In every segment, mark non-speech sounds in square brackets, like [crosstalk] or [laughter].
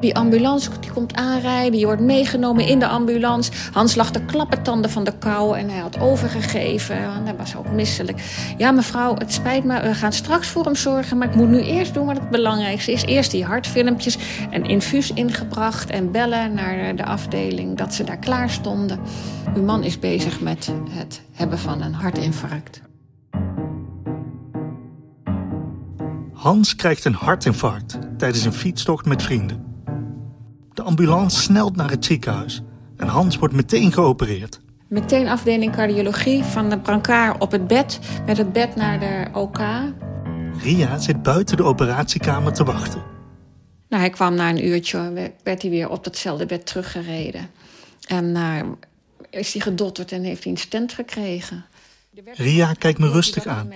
Die ambulance die komt aanrijden, je wordt meegenomen in de ambulance. Hans lag de klappertanden van de kou en hij had overgegeven. Hij was ook misselijk. Ja, mevrouw, het spijt me, we gaan straks voor hem zorgen... maar ik moet nu eerst doen wat het belangrijkste is. Eerst die hartfilmpjes en infuus ingebracht... en bellen naar de afdeling dat ze daar klaar stonden. Uw man is bezig met het hebben van een hartinfarct. Hans krijgt een hartinfarct tijdens een fietstocht met vrienden. De ambulance snelt naar het ziekenhuis en Hans wordt meteen geopereerd. Meteen afdeling cardiologie van de brancard op het bed, met het bed naar de OK. Ria zit buiten de operatiekamer te wachten. Nou, hij kwam na een uurtje, werd hij weer op datzelfde bed teruggereden. En uh, is hij gedotterd en heeft hij een stent gekregen. Ria kijkt me rustig aan.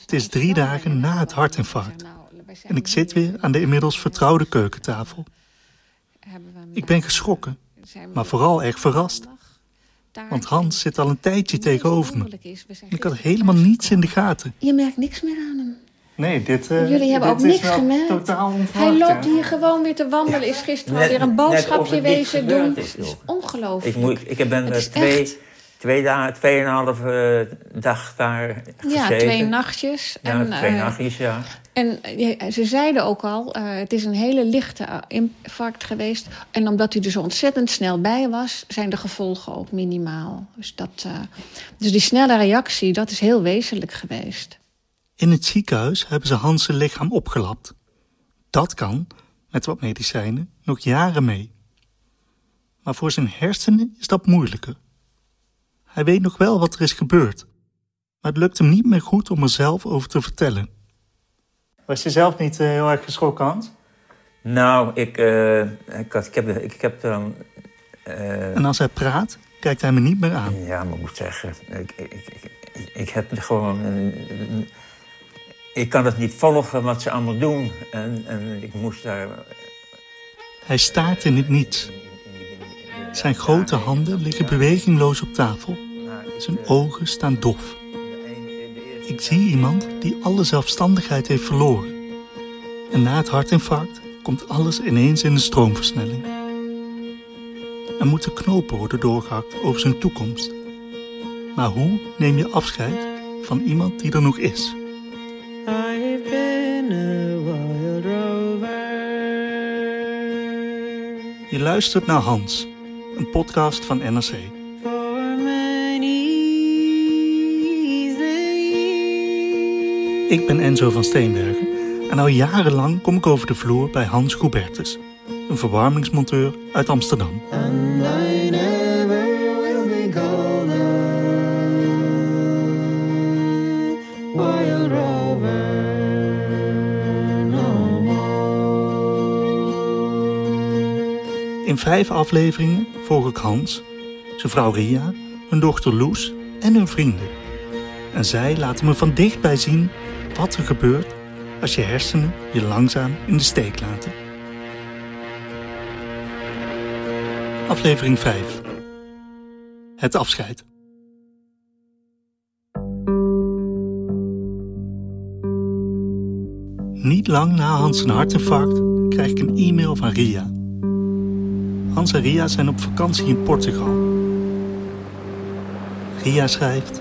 Het is drie dagen na het hartinfarct. En ik zit weer aan de inmiddels vertrouwde keukentafel. Ik ben geschrokken, maar vooral erg verrast. Want Hans zit al een tijdje tegenover me. Ik had helemaal niets in de gaten. Je merkt niks meer aan hem. Nee, dit, uh, Jullie hebben dit ook niks gemerkt. totaal Hij loopt hier gewoon weer te wandelen. Is gisteren Net- alweer een boodschapje wezen doen. is, Het is joh. ongelooflijk. Ik, moet, ik ben Het er is twee, echt- twee dagen, tweeënhalve uh, dag daar gezeten. Ja, twee nachtjes. Ja, en, twee eh, nachtjes, ja. En eh, ze zeiden ook al, eh, het is een hele lichte eh, infarct geweest. En omdat u er zo ontzettend snel bij was, zijn de gevolgen ook minimaal. Dus, dat, eh, dus die snelle reactie, dat is heel wezenlijk geweest. In het ziekenhuis hebben ze Hans zijn lichaam opgelapt. Dat kan, met wat medicijnen, nog jaren mee. Maar voor zijn hersenen is dat moeilijker. Hij weet nog wel wat er is gebeurd, maar het lukt hem niet meer goed om er zelf over te vertellen. Was je zelf niet eh, heel erg geschrokken, Hans? Nou, ik, eh, ik, had, ik heb, ik heb dan... eh, En als hij praat, kijkt hij me niet meer aan. ja, maar ik moet zeggen, ik, ik, ik, ik, ik heb gewoon... ik kan het niet volgen wat ze allemaal doen. En, en ik moest daar... Hij staart in het niets. Zijn grote handen liggen bewegingloos op tafel. Zijn ogen staan dof. Ik zie iemand die alle zelfstandigheid heeft verloren. En na het hartinfarct komt alles ineens in een stroomversnelling. Er moeten knopen worden doorgehakt over zijn toekomst. Maar hoe neem je afscheid van iemand die er nog is? I've been a wild rover. Je luistert naar Hans, een podcast van NRC. Ik ben Enzo van Steenbergen en al jarenlang kom ik over de vloer bij Hans Goubertus, een verwarmingsmonteur uit Amsterdam. Vijf afleveringen volg ik Hans, zijn vrouw Ria, hun dochter Loes en hun vrienden. En zij laten me van dichtbij zien wat er gebeurt als je hersenen je langzaam in de steek laten. Aflevering 5 Het afscheid. Niet lang na Hans hartinfarct krijg ik een e-mail van Ria. Hans en Ria zijn op vakantie in Portugal. Ria schrijft: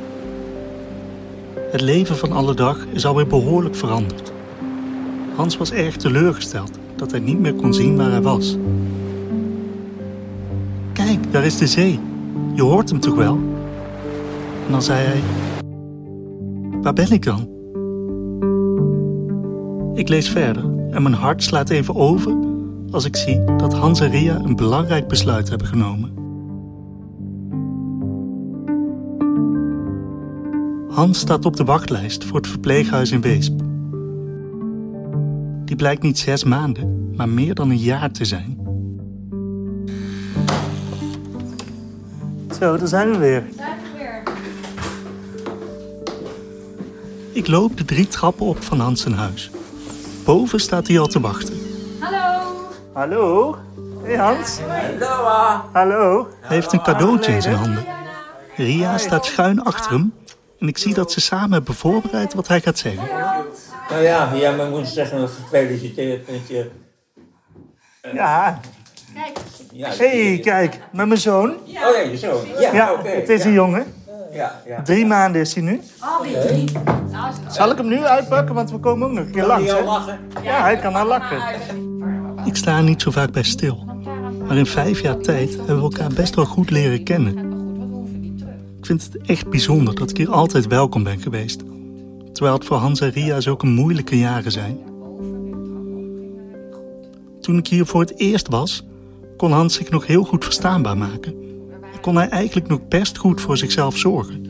Het leven van alle dag is alweer behoorlijk veranderd. Hans was erg teleurgesteld dat hij niet meer kon zien waar hij was. Kijk, daar is de zee. Je hoort hem toch wel? En dan zei hij: Waar ben ik dan? Ik lees verder en mijn hart slaat even over als ik zie dat Hans en Ria een belangrijk besluit hebben genomen. Hans staat op de wachtlijst voor het verpleeghuis in Weesp. Die blijkt niet zes maanden, maar meer dan een jaar te zijn. Zo, daar zijn we weer. Weer. Ik loop de drie trappen op van Hans' huis. Boven staat hij al te wachten. Hallo. Hallo? Hey Hans. Hallo. Hij heeft een cadeautje in zijn handen. Ria staat schuin achter hem. En ik zie dat ze samen hebben voorbereid wat hij gaat zeggen. Nou ja, ja, maar moet zeggen gefeliciteerd met je... Ja. Ja, hey, kijk, met mijn zoon. Oh ja, je zoon. Ja, Ja, oké. het is ja, een jongen. Ja, ja. Drie maanden is hij nu. Zal ik hem nu uitpakken, want we komen ook nog een keer Kan langs. hij hè? al lachen? Ja, hij kan al lachen. Ik sta er niet zo vaak bij stil. Maar in vijf jaar tijd hebben we elkaar best wel goed leren kennen. Ik vind het echt bijzonder dat ik hier altijd welkom ben geweest. Terwijl het voor Hans en Ria zulke moeilijke jaren zijn. Toen ik hier voor het eerst was, kon Hans zich nog heel goed verstaanbaar maken. En kon hij eigenlijk nog best goed voor zichzelf zorgen.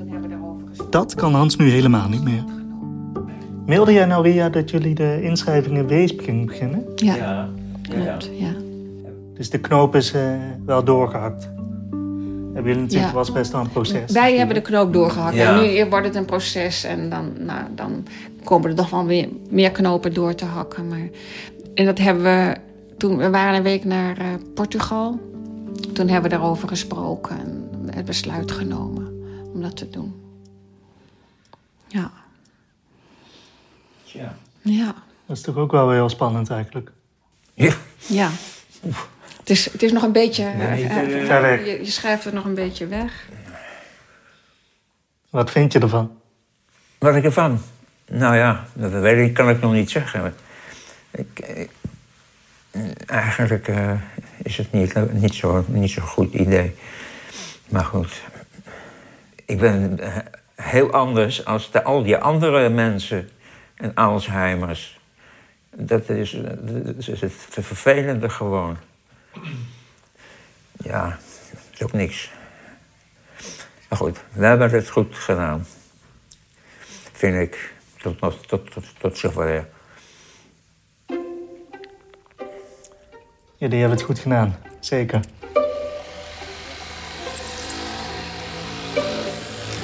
Dat kan Hans nu helemaal niet meer. Mailde jij nou, Ria, dat jullie de inschrijving in Weesp gingen beginnen? Ja, Ja. Klopt. Ja. Dus de knoop is eh, wel doorgehakt. Hebben jullie natuurlijk Ja. was best wel een proces. Wij hebben de knoop doorgehakt. Ja. En nu wordt het een proces. En dan, nou, dan komen er nog wel weer meer knopen door te hakken. Maar... En dat hebben we toen... We waren een week naar eh, Portugal. Toen hebben we daarover gesproken. En het besluit genomen om dat te doen. Ja. Tja. Ja. Dat is toch ook wel weer heel spannend eigenlijk. Ja. Ja. Het is, het is nog een beetje... Nee, eh, eh, eh, je, je schrijft het nog een beetje weg. Wat vind je ervan? Wat ik ervan? Nou ja, dat weet ik, kan ik nog niet zeggen. Ik, ik- eigenlijk eh, is het niet, niet zo'n niet zo goed idee. Maar goed, ik ben heel anders als de, al die andere mensen en Alzheimer's. Dat is, dat is het vervelende gewoon. Ja, dat is ook niks. Maar goed, we hebben het goed gedaan vind ik, tot, tot, tot, tot, tot zover. Jullie hebben het goed gedaan. Zeker. Er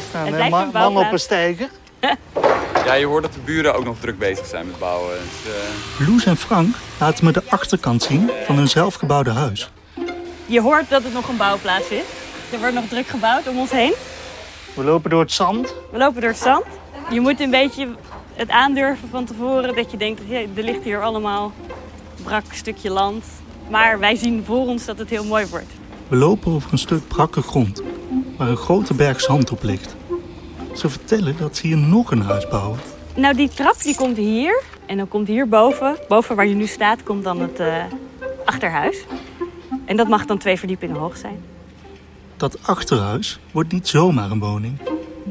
staan Het lijkt ma- een mannen op een steiger. [laughs] Ja, je hoort dat de buren ook nog druk bezig zijn met bouwen. Dus, eh, Loes en Frank laten me de achterkant zien van hun zelfgebouwde huis. Je hoort dat het nog een bouwplaats is. Er wordt nog druk gebouwd om ons heen. We lopen door het zand. We lopen door het zand. Je moet een beetje het aandurven van tevoren. Dat je denkt, hey, er ligt hier allemaal brak stukje land. Maar wij zien voor ons dat het heel mooi wordt. We lopen over een stuk brakke grond, waar een grote berg zand op ligt. Ze vertellen dat ze hier nog een huis bouwen. Nou, die trap die komt hier. En dan komt hier boven, boven waar je nu staat, komt dan het eh, achterhuis. En dat mag dan twee verdiepingen hoog zijn. Dat achterhuis wordt niet zomaar een woning.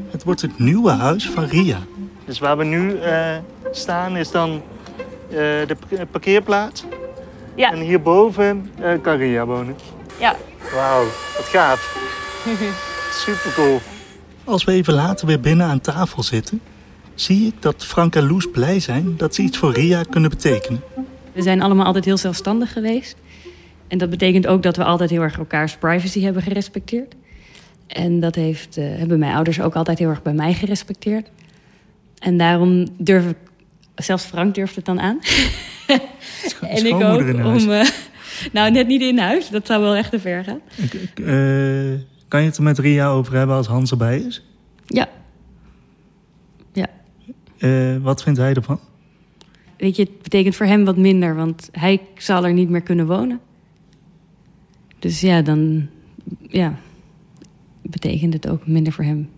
Het wordt het nieuwe huis van Ria. Dus waar we nu eh, staan is dan eh, de parkeerplaats. Ja. En hierboven eh kan Ria wonen. Ja, Wauw, wat gaaf. [laughs] Super cool. Als we even later weer binnen aan tafel zitten, zie ik dat Frank en Loes blij zijn dat ze iets voor Ria kunnen betekenen. We zijn allemaal altijd heel zelfstandig geweest. En dat betekent ook dat we altijd heel erg elkaars privacy hebben gerespecteerd. En dat heeft, eh, hebben mijn ouders ook altijd heel erg bij mij gerespecteerd. En daarom durf ik, zelfs Frank durft het dan aan. [laughs] en ik ook, schoonmoeder in huis. om, eh, [laughs] nou net niet in huis, dat zou wel echt te ver gaan. Eh, kan je het er met Ria over hebben als Hans erbij is? Ja. Ja. Eh, wat vindt hij ervan? Weet je, het betekent voor hem wat minder, want hij zal er niet meer kunnen wonen. Dus ja, dan ja, betekent het ook minder voor hem.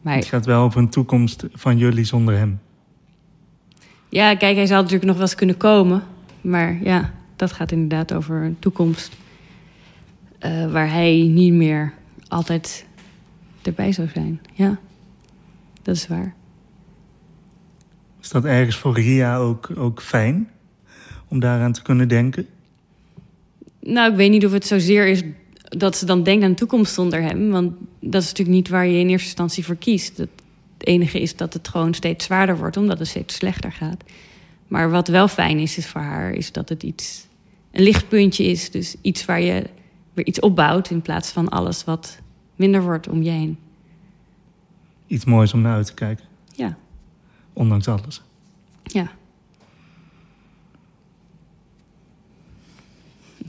Maar Het gaat wel over een toekomst van jullie zonder hem. ja, kijk, hij zou natuurlijk nog wel eens kunnen komen. Maar ja, dat gaat inderdaad over een toekomst eh, waar hij niet meer altijd erbij zou zijn. Ja, dat is waar. Is dat ergens voor Ria ook, ook fijn om daaraan te kunnen denken? Nou, ik weet niet of het zozeer is dat ze dan denkt aan de toekomst zonder hem. Want dat is natuurlijk niet waar je in eerste instantie voor kiest. Het enige is dat het gewoon steeds zwaarder wordt, omdat het steeds slechter gaat. Maar wat wel fijn is, is voor haar, is dat het iets, een lichtpuntje is. Dus iets waar je weer iets opbouwt in plaats van alles wat minder wordt om je heen. Iets moois om naar uit te kijken, Ja, ondanks alles. ja.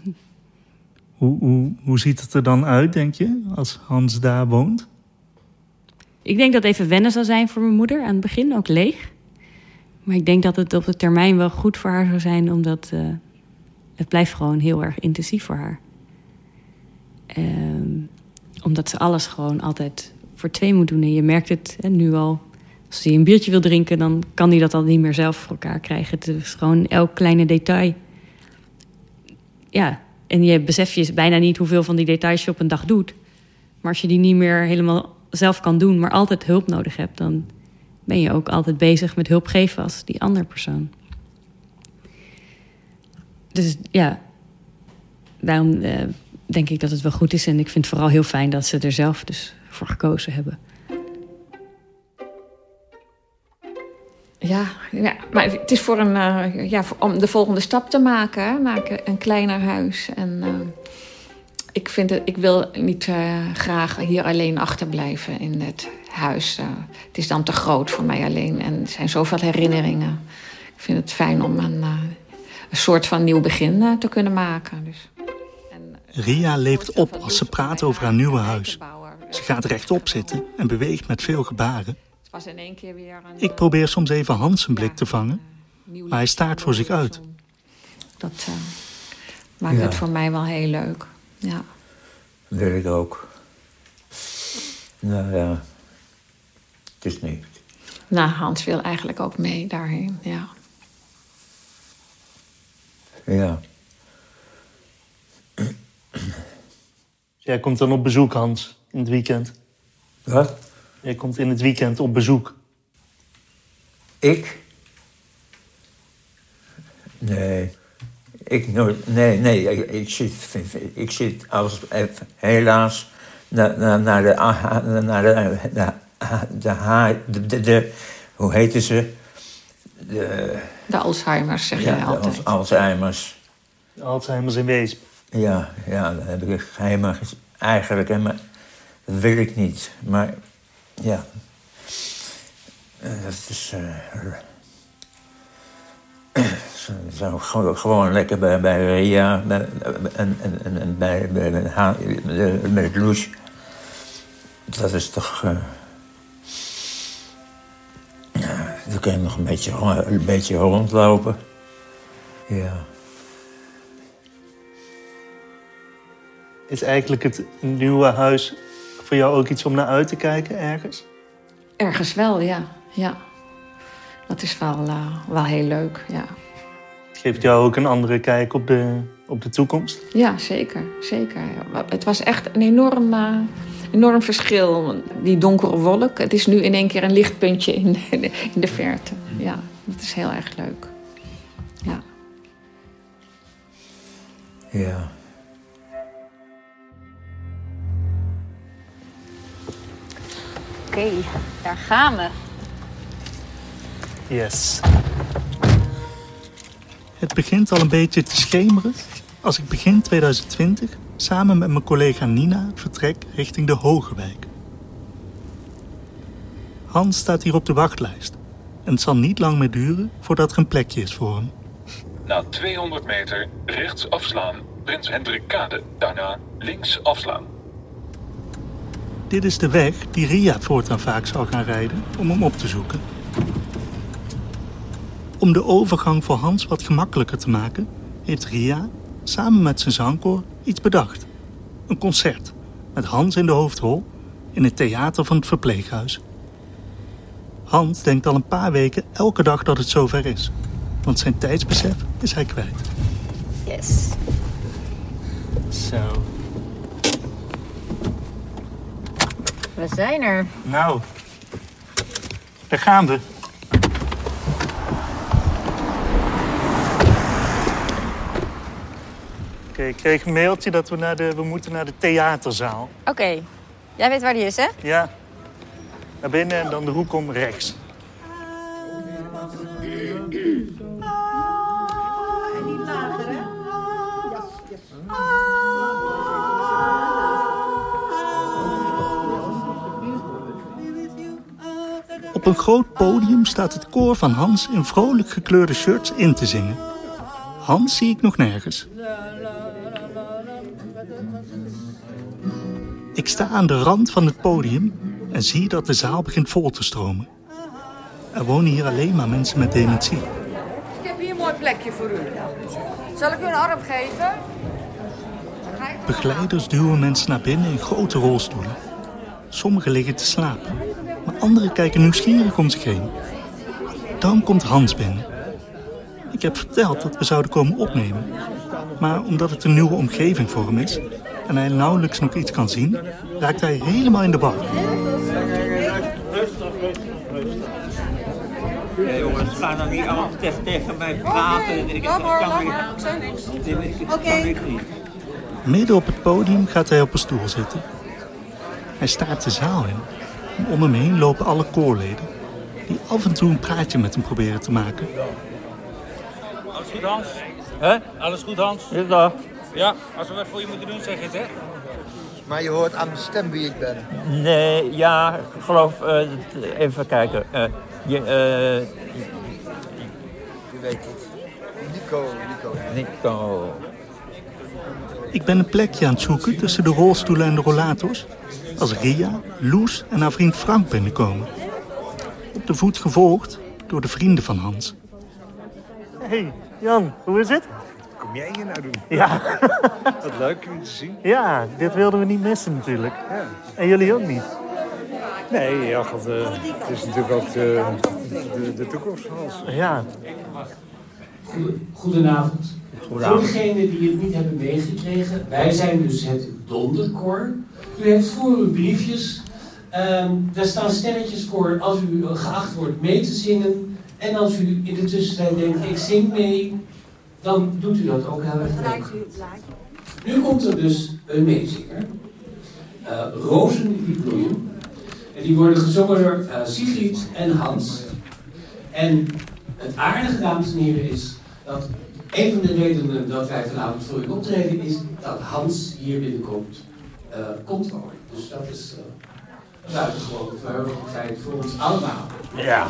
[laughs] Hoe, hoe, hoe ziet het er dan uit, denk je, als Hans daar woont? Ik denk dat het even wennen zal zijn voor mijn moeder aan het begin, ook leeg. Maar ik denk dat het op de termijn wel goed voor haar zou zijn, omdat eh, het blijft gewoon heel erg intensief voor haar. Ehm, omdat ze alles gewoon altijd voor twee moet doen. En je merkt het hè, nu al. Als hij een biertje wil drinken, dan kan hij dat al niet meer zelf voor elkaar krijgen. Het is gewoon elk kleine detail. Ja, en je beseft je bijna niet hoeveel van die details je op een dag doet. Maar als je die niet meer helemaal zelf kan doen, maar altijd hulp nodig hebt, dan ben je ook altijd bezig met hulp geven als die andere persoon. Dus ja, daarom eh, denk ik dat het wel goed is. En ik vind het vooral heel fijn dat ze er zelf dus voor gekozen hebben. Ja, ja, maar het is voor een, eh, ja, om de volgende stap te maken, naar een- kleiner huis. En eh, ik, vind het, ik wil niet eh, graag hier alleen achterblijven in het huis. Het is dan te groot voor mij alleen en er zijn zoveel herinneringen. Ik vind het fijn om een, een soort van nieuw begin te kunnen maken. Dus. Ria leeft op als ze praat over haar nieuwe huis. Ze gaat rechtop zitten en beweegt met veel gebaren. Het was in één keer weer een, Ik probeer soms even Hans zijn blik te vangen. een maar hij staart voor zich uit. Dat eh, maakt Ja. het voor mij wel heel leuk. Ja. Wil ik ook. Nou ja, het is niet. Nou, Hans wil eigenlijk ook mee daarheen. Ja. Ja, Jij komt dan op bezoek, Hans, in het weekend. wat? Jij komt in het weekend op bezoek. Ik? Nee. Ik nooit. Nee, nee. Ik, ik zit, ik zit als, eh, helaas naar, naar, naar de. Naar de, de, de, de, de, de- Hoe heette ze? De, De Alzheimer's zeg ja, jij de altijd. Al- Alzheimer's. Alzheimer's in Weesp. Ja, ja, dat heb ik helemaal eigenlijk helemaal. Dat wil ik niet. Maar ja. Eh, Dat is. eh, [clears throat] zo- gewoon, lekker bij, bij Ria en, en, en, en bij, bij, met Loes. Dat is toch. eh, ja, dan kun je nog een beetje, een beetje rondlopen. Ja. Is eigenlijk het nieuwe huis voor jou ook iets om naar uit te kijken ergens? Ergens wel, ja. ja. Dat is wel, eh, wel heel leuk, ja. Het geeft jou ook een andere kijk op de, op de toekomst. Ja, zeker. zeker. Het was echt een enorm, eh, enorm verschil. Die donkere wolk, het is nu in één keer een lichtpuntje in de, in de verte. Ja, dat is heel erg leuk. Ja. Ja. Oké, daar gaan we. Yes. Het begint al een beetje te schemeren als ik begin 2020 samen met mijn collega Nina vertrek richting de Hogewijk. Hans staat hier op de wachtlijst en het zal niet lang meer duren voordat er een plekje is voor hem. Na 200 meter rechts afslaan, Prins Hendrik Kade. Daarna links afslaan. Dit is de weg die Ria voortaan vaak zal gaan rijden om hem op te zoeken. Om de overgang voor Hans wat gemakkelijker te maken, heeft Ria samen met zijn zangkoor iets bedacht. Een concert met Hans in de hoofdrol in het theater van het verpleeghuis. Hans denkt al een paar weken elke dag dat het zover is, want zijn tijdsbesef is hij kwijt. Yes. Zo. We zijn er. Nou, daar gaan we. Oké, ik kreeg een mailtje dat we, naar de, we moeten naar de theaterzaal. Oké. Jij weet waar die is, hè? Ja, naar binnen en dan de hoek om rechts. Op een groot podium staat het koor van Hans in vrolijk gekleurde shirts in te zingen. Hans zie ik nog nergens. Ik sta aan de rand van het podium en zie dat de zaal begint vol te stromen. Er wonen hier alleen maar mensen met dementie. Ik heb hier een mooi plekje voor u. Zal ik u een arm geven? Begeleiders duwen mensen naar binnen in grote rolstoelen. Sommigen liggen te slapen, anderen kijken nieuwsgierig om zich heen. Dan komt Hans binnen. Ik heb verteld dat we zouden komen opnemen. Maar omdat het een nieuwe omgeving voor hem is en hij nauwelijks nog iets kan zien, raakt hij helemaal in de war. Ja, jongens, ga dan niet allemaal tegen, tegen mij praten. Ik, ik, kan weer- ik Oké. niet. Midden op het podium gaat hij op een stoel zitten. Hij staart de zaal in. Om hem heen lopen alle koorleden, die af en toe een praatje met hem proberen te maken. Alles goed, Hans? Hè? Alles goed, Hans? Ja, dag. Ja, als we wat voor je moeten doen, zeg het, hè? Maar je hoort aan mijn stem wie ik ben. Nee, ja, ik geloof, eh, even kijken. Eh, je, eh, Je weet het. Nico, Nico. Nico. Ik ben een plekje aan het zoeken tussen de rolstoelen en de rollators. Als Ria, Loes en haar vriend Frank binnenkomen. Op de voet gevolgd door de vrienden van Hans. Hey, Jan, hoe is het? Kom jij hier nou doen? Ja. [laughs] Wat leuk om te zien. Ja, dit wilden we niet missen natuurlijk. En jullie ook niet. Nee, ja, God, eh, het is natuurlijk ook de, de, de toekomst van ons. Ja. Goedenavond. Goedenavond. Voor degenen die het niet hebben meegekregen, wij zijn dus het Donderkoor. U heeft voor uw briefjes, ehm, daar staan sterretjes voor als u geacht wordt mee te zingen. En als u in de tussentijd denkt, ik zing mee, dan doet u dat ook heel erg leuk. Nu komt er dus een meezinger. Eh Rozen die bloeien. En die worden gezongen door eh, Sigrid en Hans. En het aardige, dames en heren, is dat een van de redenen dat wij vanavond voor u optreden is dat Hans hier binnenkomt, komt wonen. Dus dat is uh, buitengewoon verheugend feit voor ons allemaal. Ja.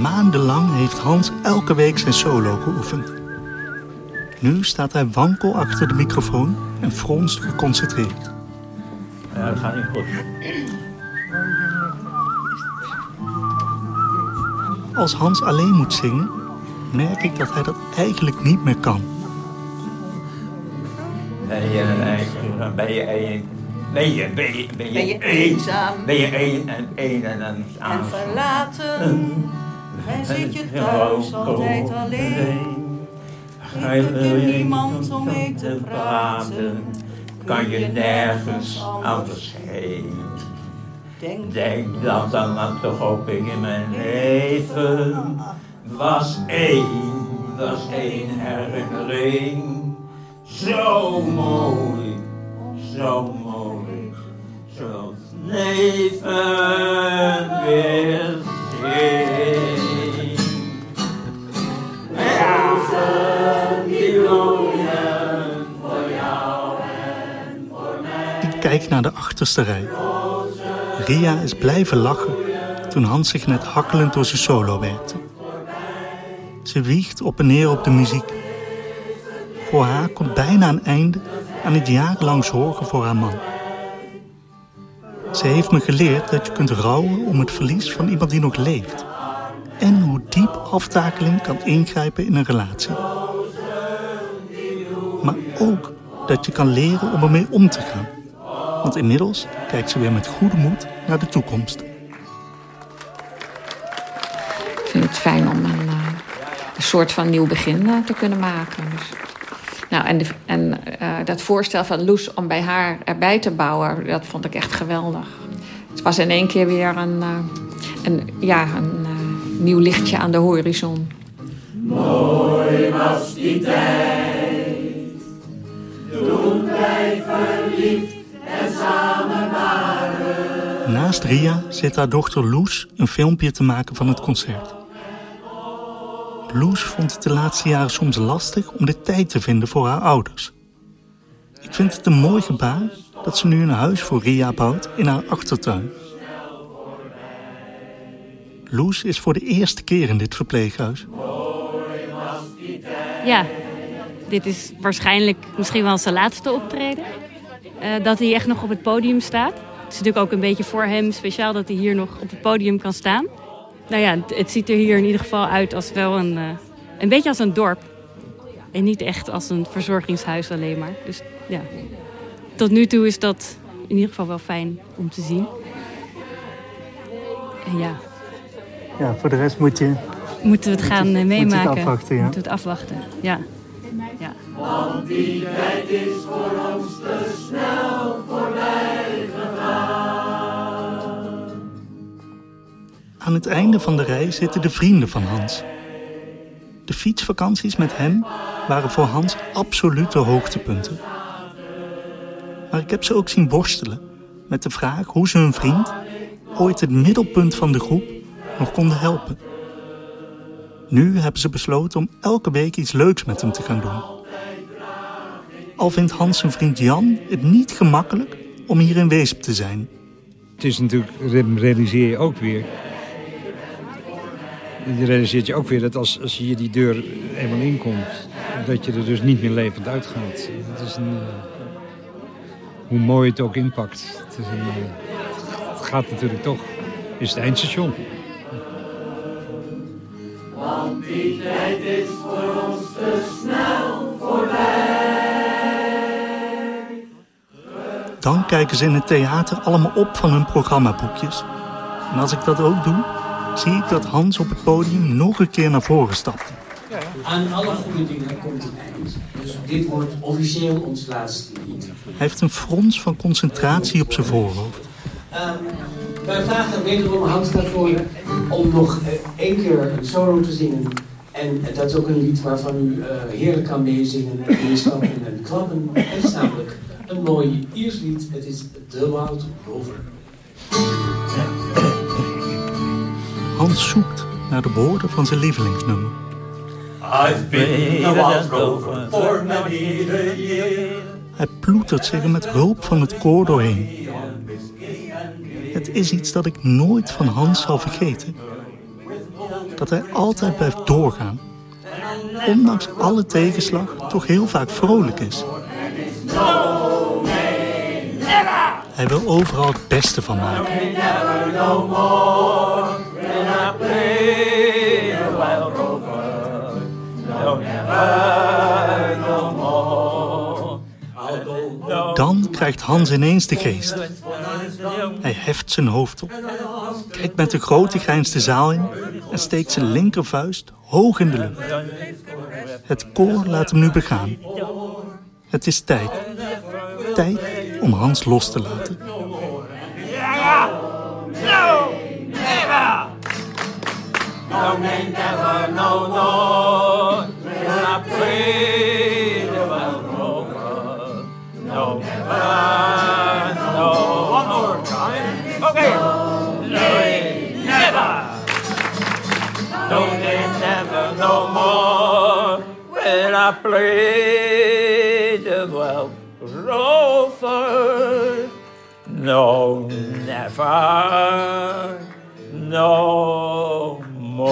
Maandenlang heeft Hans elke week zijn solo geoefend. Nu staat hij wankel achter de microfoon en fronst geconcentreerd. Ja, dat gaat niet goed. Als Hans alleen moet zingen, merk ik dat hij dat eigenlijk niet meer kan. Ben je, een- ben je een... Ben je, ben je, ben je, Ben je een- eenzaam? Ben je een en een en een En verlaten. En zit je thuis altijd alleen. Heb wil je niemand om mee te praten. Kan je nergens anders heen. Denk, Denk dat dan maar toch ook in mijn leven was één, was één herinnering. Zo mooi, zo mooi, zoals leven weer zing. Rozen die bloeien voor jou en voor mij. Ik kijk naar de achterste rij. Ria is blijven lachen toen Hans zich net hakkelend door zijn solo werkte. Ze wiegt op en neer op de muziek. Voor haar komt bijna een einde aan het jarenlang zorgen voor haar man. Ze heeft me geleerd dat je kunt rouwen om het verlies van iemand die nog leeft. En hoe diep aftakeling kan ingrijpen in een relatie. Maar ook dat je kan leren om ermee om te gaan. Want inmiddels kijkt ze weer met goede moed naar de toekomst. Ik vind het fijn om een, soort van nieuw begin eh, te kunnen maken. Dus. Nou, en de, en eh, dat voorstel van Loes om bij haar erbij te bouwen, dat vond ik echt geweldig. Het was in één keer weer een, eh, een, ja, een eh, nieuw lichtje aan de horizon. Mooi was die tijd, toen wij verliefd en samen waren. Naast Ria zit haar dochter Loes een filmpje te maken van het concert. Loes vond het de laatste jaren soms lastig om de tijd te vinden voor haar ouders. Ik vind het een mooi gebaar dat ze nu een huis voor Ria bouwt in haar achtertuin. Loes is voor de eerste keer in dit verpleeghuis. Ja, dit is waarschijnlijk misschien wel zijn laatste optreden. Eh, dat hij echt nog op het podium staat. Het is natuurlijk ook een beetje voor hem speciaal dat hij hier nog op het podium kan staan. Nou ja, het, het ziet er hier in ieder geval uit als wel een, eh, een beetje als een dorp. En niet echt als een verzorgingshuis alleen maar. Dus ja, tot nu toe is dat in ieder geval wel fijn om te zien. En ja, Ja, voor de rest moet je... moeten we het gaan eh, moet je het meemaken. afwachten, ja. Moeten we het afwachten, ja. ja. Want die tijd is voor ons te snel voorbij gegaan. Aan het einde van de reis zitten de vrienden van Hans. De fietsvakanties met hem waren voor Hans absolute hoogtepunten. Maar ik heb ze ook zien worstelen met de vraag hoe ze hun vriend, ooit het middelpunt van de groep, nog konden helpen. Nu hebben ze besloten om elke week iets leuks met hem te gaan doen. Al vindt Hans zijn vriend Jan het niet gemakkelijk om hier in Weesp te zijn. Het is natuurlijk, realiseer je ook weer. Je realiseert je ook weer dat als, als je hier die deur eenmaal inkomt, dat je er dus niet meer levend uitgaat. Het is een, eh, hoe mooi het ook inpakt. Het, is een, eh, het gaat natuurlijk toch, is het eindstation. Want die tijd is voor ons te snel voorbij. Dan kijken ze in het theater allemaal op van hun programmaboekjes. En als ik dat ook doe, zie ik dat Hans op het podium nog een keer naar voren stapt. Aan alle goede dingen komt een eind. Dus dit wordt officieel ons laatste lied. Hij heeft een frons van concentratie op zijn voorhoofd. Ehm, wij vragen wederom Hans daarvoor om nog eh, één keer een solo te zingen. En dat is ook een lied waarvan u eh, heerlijk kan meezingen en meestappen en klappen. Het is namelijk een mooi Iers lied. Het is The Wild Rover. Hans zoekt naar de woorden van zijn lievelingsnummer. I've been a wild rover for many a year. Hij ploetert zich er met hulp van het koor doorheen. Het is iets dat ik nooit van Hans zal vergeten. Dat hij altijd blijft doorgaan. Ondanks alle tegenslag toch heel vaak vrolijk is. Hij wil overal het beste van maken. Dan krijgt Hans ineens de geest. Hij heft zijn hoofd op, kijkt met een grote grijns de zaal in en steekt zijn linkervuist hoog in de lucht. Het koor laat hem nu begaan. Het is tijd. Tijd om Hans los te laten. No, nay, never, no, no. Will I play the rover? No, never, no. One more time. Okay. Nay, never. No, nay, never, no more. Will I play the wild rover? No, never, no. Je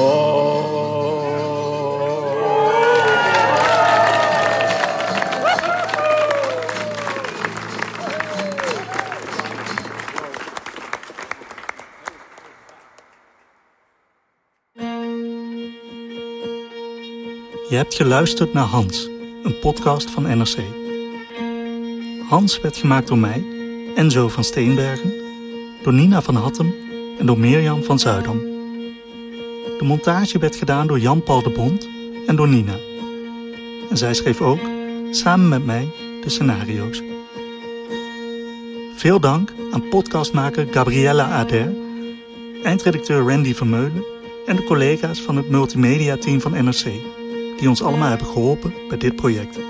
hebt geluisterd naar Hans, een podcast van NRC. Hans werd gemaakt door mij, Enzo van Steenbergen, door Nina van Hattem en door Mirjam van Zuidam. De montage werd gedaan door Jan-Paul de Bond en door Nina. En zij schreef ook, samen met mij, de scenario's. Veel dank aan podcastmaker Gabriella Ader, eindredacteur Randy Vermeulen en de collega's van het multimedia-team van NRC, die ons allemaal hebben geholpen bij dit project.